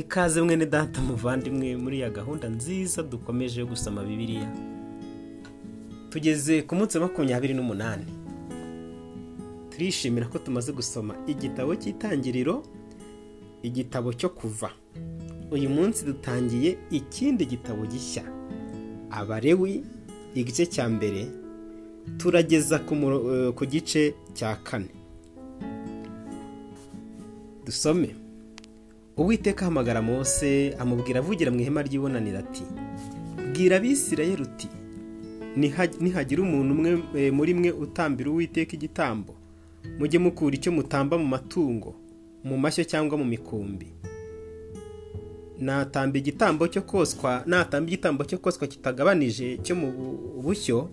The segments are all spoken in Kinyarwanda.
ikaze mwene data muvandimwe muri ya gahunda nziza dukomeje gusoma bibiliya. Tugeze ku munsi wa makumyabiri n'umunani. Turishimira ko tumaze gusoma igitabo cy'itangiriro igitabo cyo kuva. Uyu munsi dutangiye ikindi gitabo gishya abarewi igice cya mbere turageza ku gice cya kane. Dusome. Uwiteka ahamagara mose amubwira avugira mu ihema ry'ibonaniro ati bwira abisirayeli uti nihagira umuntu umwe muri mwe utambira uwiteka igitambo mujye mukura icyo mutamba mu matungo mu mashyo cyangwa mu mikumbi. Natamba igitambo cyo koswa natamba igitambo cyo koswa kitagabanije cyo mu bushyo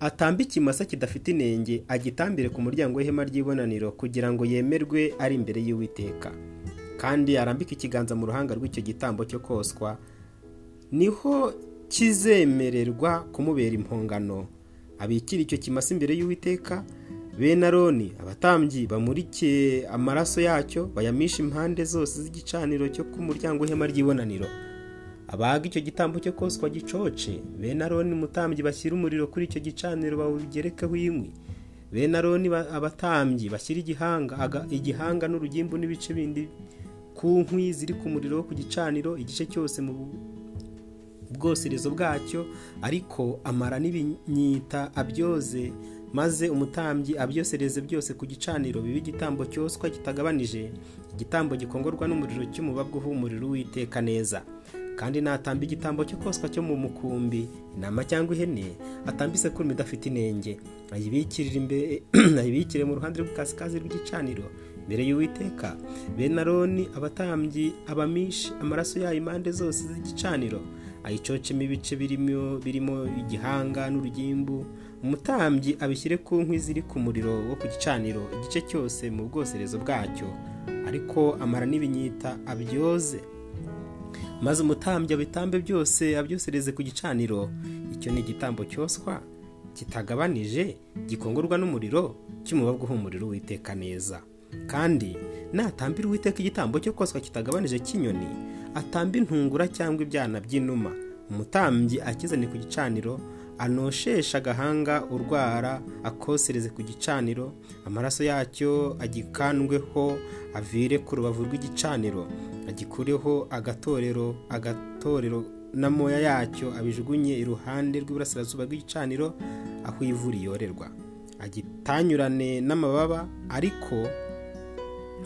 atamba ikimasa kidafite inenge agitambire ku muryango w'ihema ry'ibonaniro kugira ngo yemerwe ari imbere y'uwiteka. Kandi arambike ikiganza mu ruhanga rw'icyo gitambo cyo koswa ni ho kizemererwa kumubera impongano. Abikira icyo kimasa imbere y'uwiteka bene aroni abatambyi bamurike amaraso yacyo bayamisha impande zose z'igicaniro cyo ku muryango w'ihema ry'ibonaniro. Abaga icyo gitambo cyo koswa gicoce bene aroni umutambyi bashyira umuriro kuri icyo gicaniro bawugerekeho inkwi bene aroni abatambyi bashyira igihanga igihanga n'urugimbu n'ibice bindi ku nkwi ziri ku muriro ku gicaniro igice cyose mu bwoserezo bwacyo ariko amara n'ibinyita abyoze maze umutambyi abyosereze byose ku gicaniro bibe igitambo cyoswa kitagabanije igitambo gikongorwa n'umuriro cy'umubabwa uhumurira uwiteka neza. Kandi natamba igitambo cyo koswa cyo mu mukumbi intama cyangwa ihene atamba isekurume idafite inenge. Ayibikire mu ruhande rw'ikasikazi rw'igicaniro. Mbere y'uwiteka bene aroni abatambyi abamishi amaraso yayo impande zose z'igicaniro ayicocemo ibice birimo igihanga n'urugimbu umutambyi abishyire ku nkwi ziri ku muriro wo ku gicaniro igice cyose mu bwoserezo bwacyo ariko amara n'ibinyita abyoze. Maze umutambyi abitambe byose abyosereze ku gicaniro icyo ni igitambo cyoswa kitagabanije gikongorwa n'umuriro cy'umubabwa uhumurira uwiteka neza. Kandi natambira uwiteka igitambo cyo koswa kitagabanije cy'inyoni atamba intungura cyangwa ibyana by'inuma. Umutambyi akizane ku gicaniro anoshesha agahanga urwara akosereze ku gicaniro. Amaraso yacyo agikandweho avire ku rubavu rw'igicaniro. Agikureho agatorero agatorero n'amoya yacyo abijugunye iruhande rw'iburasirazuba rw'igicaniro aho ivu riyorerwa agitanyurane n'amababa ariko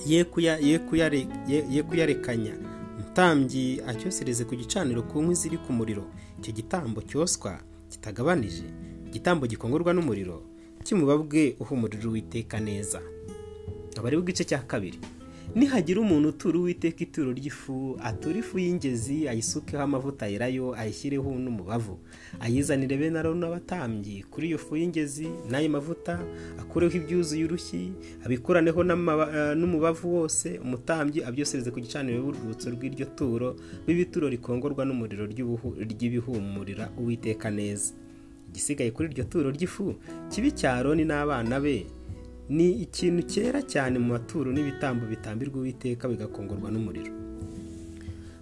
ye kuyarekanya. Umutambyi acyosereze ku gicaniro ku nkwi ziri ku muriro. Icyo gitambo cyoswa kitagabanije. Igitambo gikongorwa n'umuriro. Kimubabwe uhumurira uwiteka neza. Abari bw'igice cya kabiri. Nihagira umuntu utura uwiteka ituro ry'ifu atura ifu y'ingezi ayisukeho amavuta yerayo ayishyireho n'umubavu. Ayizanire bene aroni n'abatambyi kuri iyo fu y'ingezi n'ayo mavuta akureho ibyuzuye urushyi abikoraneho n'umubavu wose umutambyi abyosereze ku gicaniro y'urwibutso rw'iryo turo w'ibituro rikongorwa n'umuriro ry'ibihumurira uwiteka neza. Igisigaye kuri iryo turo ry'ifu kibi cya aroni n'abana be ni ikintu cyera cyane mu maturo n'ibitambo bitambirwa uwiteka bigakongorwa n'umuriro.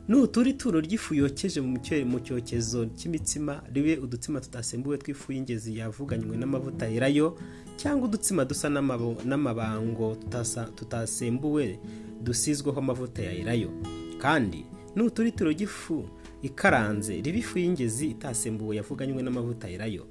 Nutura ituro ry'ifu yokeje mu cyokezo cy'imitsima ribe udutsima tudasembuwe tw'ifu y'ingezi yavuganywe n'amavuta yerayo cyangwa udutsima dusa n'amabango tutasembuwe dusizweho amavuta yerayo. Kandi nutura ituro ry'ifu ikaranze ribe ifu y'ingezi itasembuwe yavuganywe n'amavuta yerayo.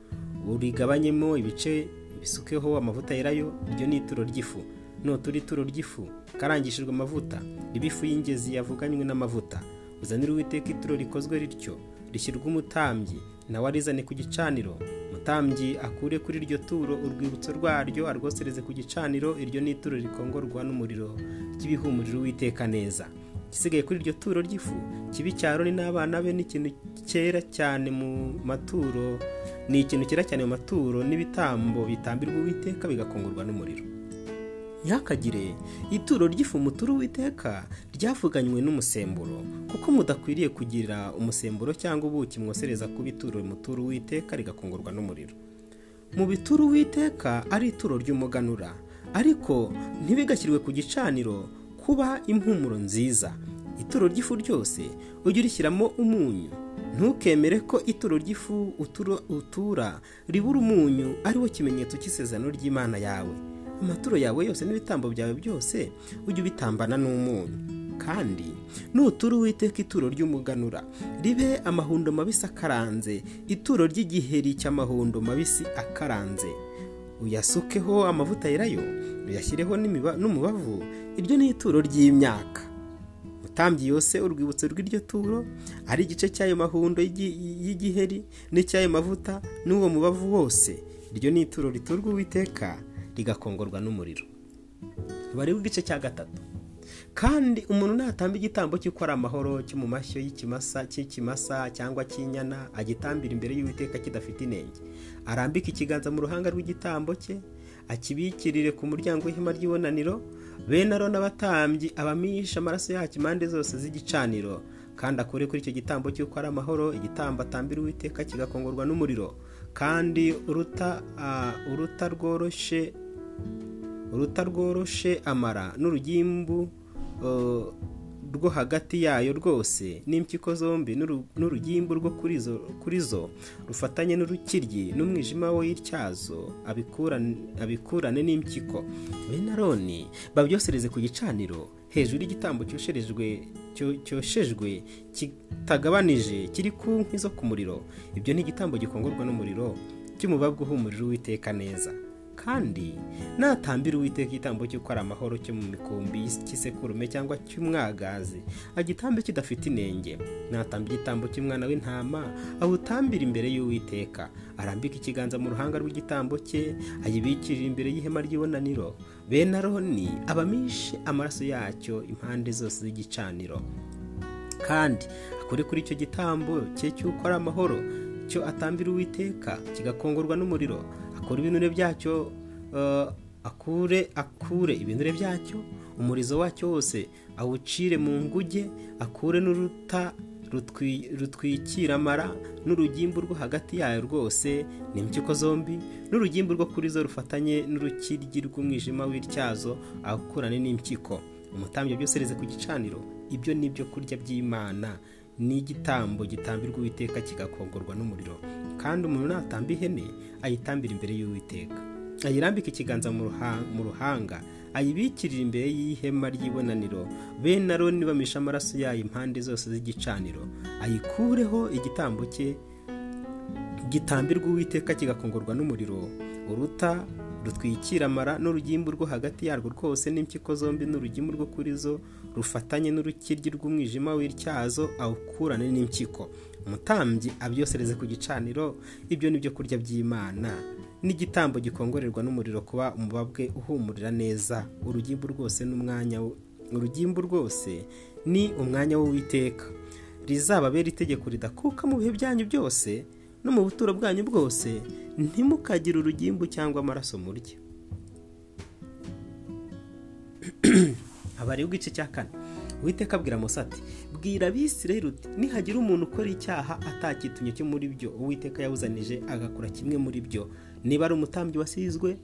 Urigabanyemo ibice bisukeho amavuta yerayo iryo ni ituro ry'ifu. Nutura ituro ry'ifu karangishijwe amavuta. Riba ifu y'ingezi yavuganywe n'amavuta. Uzanire uwiteka ituro rikozwe rityo rishyirwa umutambyi. Nawe arizane ku gicaniro. Umutambyi akure kuri iryo turo urwibutso rwaryo arwosereze ku gicaniro iryo ni ituro rikongorwa n'umuriro ry'ibihumuriro uwiteka neza. Igisigaye kuri iryo turo ry'ifu kibi cya aroni n'abana be ni ikintu cyera cyane mu maturo ni ikintu cyera cyane mu maturo n'ibitambo bitambirwa uwiteka bigakongorwa n'umuriro. Ntihakagire ituro ry'ifu mutura uwiteka ryavuganywe n'umusemburo kuko mudakwiriye kugira umusemburo cyangwa ubuki mwosereza kuba ituro mutura uwiteka rigakongorwa n'umuriro. Mu bituro uwiteka ari ituro ry'umuganura ariko ntibigashyirwe ku gicaniro kuba impumuro nziza. Ituro ry'ifu ryose ujye urishyiramo umunyu ntukemere ko ituro ry'ifu utura ribura umunyu ari wo kimenyetso cy'isezerano ry'imana yawe. Amaturo yawe yose n'ibitambo byawe byose ujye ubitambana n'umunyu. Kandi nutura uwiteka ituro ry'umuganura. Ribe amahundo mabisi akaranze. Ituro ry'igiheri cy'amahundo mabisi akaranze. Uyasukeho amavuta yerayo uyashyireho n'umubavu. Iryo ni ituro ry'imyaka. Utambye yose urwibutso rw'iryo turo ari igice cy'ayo mahundo y'igiheri n'icy'ayo mavuta n'uwo mubavu wose. Iryo ni ituro riturwa uwiteka rigakongorwa n'umuriro. Bareba igice cya gatatu. Kandi umuntu natamba igitambo cy'uko amahoro cyo mu mashyo y'ikimasa cy'ikimasa cyangwa cy'inyana agitambira imbere y'uwiteka kidafite inenge. Arambika ikiganza mu ruhanga rw'igitambo cye akibikirire ku muryango w'ihema ry'ibonaniro bene aro n'abatambyi abamisha amaraso yacyo impande zose z'igicaniro. Kandi akure kuri icyo gitambo cy'uko ari amahoro igitambo atambira uwiteka kigakongorwa n'umuriro. Kandi uruta uruta rworoshe amara n'urugimbu rwo hagati yayo rwose n'impyiko zombi n'urugimbu rwo kuri zo rufatanye n'urukiryi n'umwijima w'ityazo abikurane n'impyiko. Bene babyosereze ku gicaniro hejuru y'igitambo cyoshejwe kitagabanije kiri ku nkwi zo ku muriro. Ibyo ni igitambo gikongorwa n'umuriro cy'umubabwa uhumurira uwiteka neza. Kandi natambira uwiteka igitambo cy'uko ari amahoro cyo mu mikumbi cy'isekurume cyangwa cy'umwagazi. Agitambe kidafite inenge. Natamba igitambo cy'umwana w'intama awutambira imbere y'uwiteka. Arambika ikiganza mu ruhanga rw'igitambo cye ayibikirira imbere y'ihema ry'ibonaniro. Bene aroni abamishe amaraso yacyo impande zose z'igicaniro. Kandi akore kuri icyo gitambo cye cy'uko ari amahoro cyo atambira uwiteka kigakongorwa n'umuriro. Akora ibinure byacyo akure akure ibinure byacyo umurizo wacyo wose awucire mu nguge akure n'uruta rutwikira amara n'urugimbu rwo hagati yayo rwose n'impyiko zombi n'urugimbu rwo kuri zo rufatanye n'urukiryi rw'umwijima w'ityazo awukurane n'impyiko umutambyi byose ku gicaniro ibyo ni ibyo kurya by'imana. N'igitambo gitambirwa uwiteka kigakongorwa n'umuriro. Kandi umuntu natamba ihene ayitambira imbere y'uwiteka. Ayirambika ikiganza mu ruhanga. Ayibikirira imbere y'ihema ry'ibonaniro. Bene aroni bamisha amaraso yayo impande zose z'igicaniro. Ayikureho igitambo cye gitambirwa uwiteka kigakongorwa n'umuriro. Uruta rutwikira amara n'urugimbu rwo hagati yarwo rwose n'impyiko zombi n'urugimbu rwo kuri zo rufatanye n'urukiryi rw'umwijima w'ityazo awukurane n'impyiko. Umutambyi abyosereze ku gicaniro ibyo ni byo kurya by'imana. N'igitambo gikongorerwa n'umuriro kuba umubabwe uhumurira neza. Urugimbu rwose n'umwanya urugimbu rwose ni umwanya w'uwiteka. Rizababera itegeko ridakuka mu bihe byanyu byose no mu buturo bwanyu bwose ntimukagire urugimbu cyangwa amaraso murya abari igice cya kane. Witeka abwira musa ati bwira abisirayeli uti nihagira umuntu ukora icyaha atakitumye cyo muri byo. Uwiteka yawuzanije agakora kimwe muri byo. Niba ari umutambyi wasizwe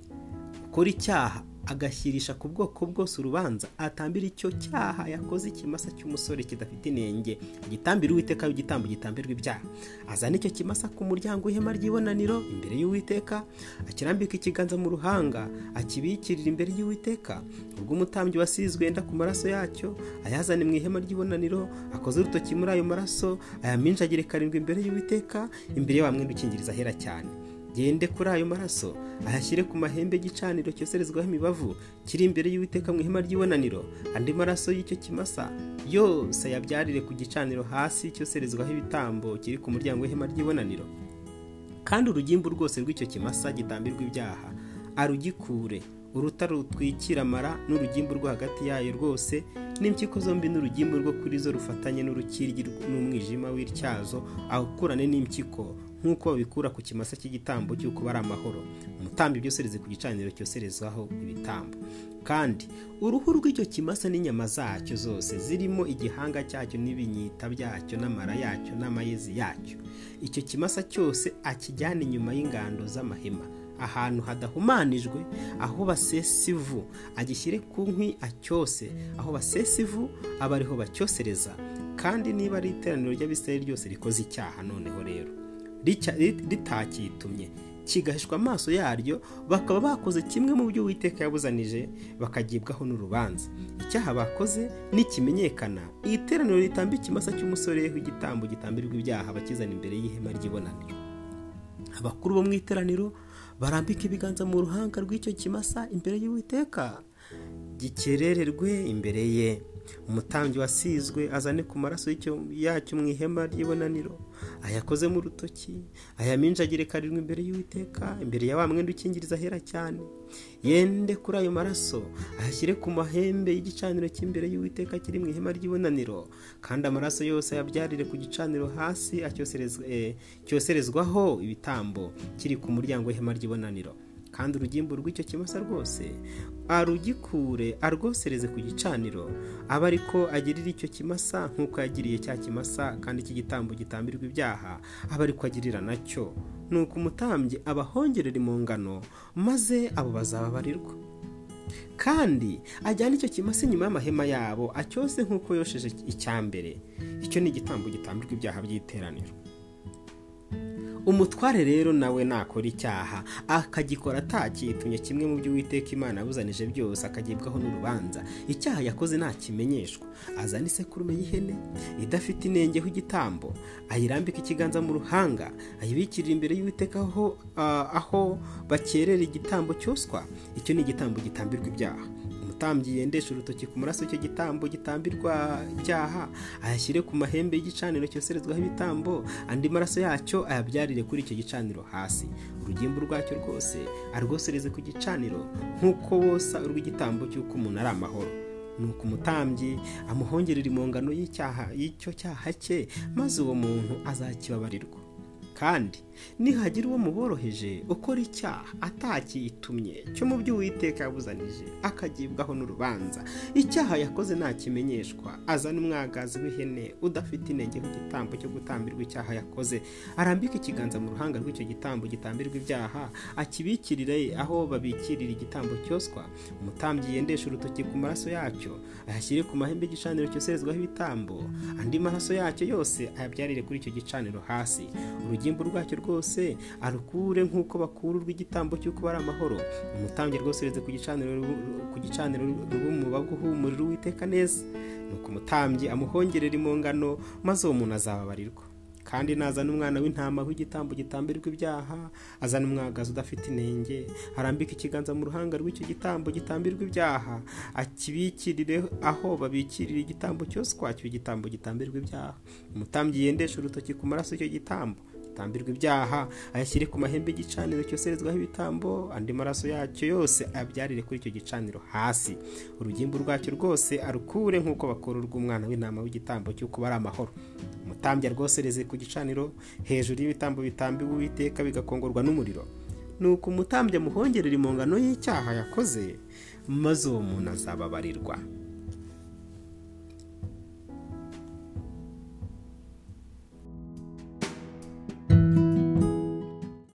ukora icyaha agashyirisha ku bwoko bwose urubanza atambira icyo cyaha yakoze ikimasa cy'umusore kidafite inenge. Igitambira uwiteka igitambo gitambirwa ibyaha. Azana icyo kimasa ku muryango w'ihema ry'ibonaniro imbere y'uwiteka akirambika ikiganza mu ruhanga akibikirira imbere y'uwiteka. Ubwo umutambyi wasizwe yenda ku maraso yacyo ayazane mu ihema ry'ibonaniro akoze urutoki muri ayo maraso ayaminjagire karindwi imbere y'uwiteka imbere y'abamwenda ukingiriza ahera cyane. Gende kuri ayo maraso ayashyire ku mahembe y'igicaniro cyoserezwaho imibavu kiri imbere y'uwiteka mu ihema ry'ibonaniro. Andi maraso y'icyo kimasa yose ayabyarire ku gicaniro hasi cyoserezwaho ibitambo kiri ku muryango w'ihema ry'ibonaniro. Kandi urugimbu rwose rw'icyo kimasa gitambirwa ibyaha. Arugikure. Uruta rutwikira amara n'urugimbu rwo hagati yayo rwose n'impyiko zombi n'urugimbu rwo kuri zo rufatanye n'urukiryi n'umwijima w'ityazo awukurane n'impyiko. Nk'uko babikura ku kimasa cy'igitambo cy'uko bari amahoro. Umutambyi byosereze ku gicaniro cyoserezwaho ibitambo. Kandi uruhu rw'icyo kimasa n'inyama zacyo zose zirimo igihanga cyacyo n'ibinyita byacyo n'amara yacyo n'amayezi yacyo. Icyo kimasa cyose akijyana inyuma y'ingando z'amahema. Ahantu hadahumanijwe aho basesa ivu agishyire ku nkwi acyose aho basesa ivu aba ariho bacyosereza kandi niba ari iteraniro ry'abisirayeli ryose rikoze icyaha noneho rero. Ritakitumye kigahishwa amaso yaryo bakaba bakoze kimwe mu byo uwiteka yabuzanije bakagibwaho n'urubanza. Icyaha bakoze nikimenyekana teraniro ritamba ikimasa cy'umusore w'igitambo gitambirwa ibyaha bakizana imbere y'ihema ry'ibonaniro. Abakuru bo mu iteraniro barambika ibiganza mu ruhanga rw'icyo kimasa imbere y'uwiteka. Gikerererwe imbere ye. Umutambyi wasizwe azane ku maraso yacyo mu ihema ry'ibonaniro. Ayakoze mu rutoki ayaminjagire karindwi imbere y'uwiteka imbere ya wa mwenda ukingiriza ahera cyane. Yende kuri ayo maraso ayashyire ku mahembe y'igicaniro cy'imbere y'uwiteka kiri mu ihema ry'ibonaniro. Kandi amaraso yose ayabyarire ku gicaniro hasi cyoserezwaho ibitambo kiri ku muryango w'ihema ry'ibonaniro. Kandi urugimbu rw'icyo kimasa rwose arugikure arwosereze ku gicaniro. Aba ariko agirira icyo kimasa nk'uko yagiriye cya kimasa kandi iki gitambo gitambirwa ibyaha aba ariko agirira na cyo ni uko umutambyi abahongerera impongano maze abo bazababarirwa. Kandi ajyana icyo kimasa inyuma y'amahema yabo acyose nk'uko yosheje icyambere icyo ni igitambo gitambirwa ibyaha by'iteraniro. Umutware rero nawe nakora icyaha. Akagikora atakitumye kimwe mu byo uwiteka imana yabuzanije byose akagibwaho n'urubanza. Icyaha yakoze ntakimenyeshwa azana isekurume y'ihene idafite inengeho igitambo ayirambika ikiganza mu ruhanga ayibikirira imbere y'uwiteka aho aho bakerera igitambo cyoswa. Icyo ni igitambo gitambirwa ibyaha. Umutambyi yendesha urutoki ku maraso icyo gitambo gitambirwa ibyaha ayashyire ku mahembe y'igicaniro cyoserezwaho ibitambo andi maraso yacyo ayabyarire kuri icyo gicaniro hasi. Urugimbu rwacyo rwose arwosereze ku gicaniro nk'uko wosa urw'igitambo cy'uko umuntu ari amahoro. Nuko umutambyi amuhongerera impongano y'icyo cyaha cye maze uwo muntu azakibabarirwa. Kandi nihagira uwo muboroheje ukora icyaha atakitumye cyo mu byo uwiteka yabuzanije akagibwaho n'urubanza. Icyaha yakoze ntakimenyeshwa. Azana umwagazi w'ihene udafite intege nk'igitambo cyo gutambirwa icyaha yakoze. Arambika ikiganza mu ruhanga rw'icyo gitambo gitambirwa ibyaha akibikirire aho babikirira igitambo cyoswa. Umutambyi yendesha urutoki ku maraso yacyo ayashyire ku mahembe y'igicaniro cyoserezwaho ibitambo. Andi maraso yacyo yose ayabyarire kuri icyo gicaniro hasi. Urugimbu rwacyo rwose arukure nk'uko bakura urw'igitambo cy'uko bari amahoro. Umutambyi ku gicaniro ku gicaniro rw'umubaga uhumurira uwiteka neza. Nuko umutambyi amuhongerera impongano maze uwo muntu azababarirwa. Kandi nazana umwana w'intama w'igitambo gitambirwa ibyaha azana umwagazi udafite inenge arambika ikiganza mu ruhanga rw'icyo gitambo gitambirwa ibyaha akibikirire aho babikirira igitambo cyose kwacyo igitambo gitambirwa ibyaha. Umutambyi yendesha urutoki ku maraso y'icyo gitambo. Gitambirwa ibyaha ayashyire ku mahembe y'igicaniro cyoserezwaho ibitambo andi maraso yacyo yose ayabyarire kuri icyo gicaniro hasi. Urugimbu rwacyo rwose arukure nk'uko bakora urw'umwana w'intama w'igitambo cy'uko bari amahoro. Umutambyi arwosereze ku gicaniro hejuru y'ibitambo bitambiwe uwiteka bigakongorwa n'umuriro. Nuko umutambyi amuhongerera impongano y'icyaha yakoze maze uwo muntu azababarirwa.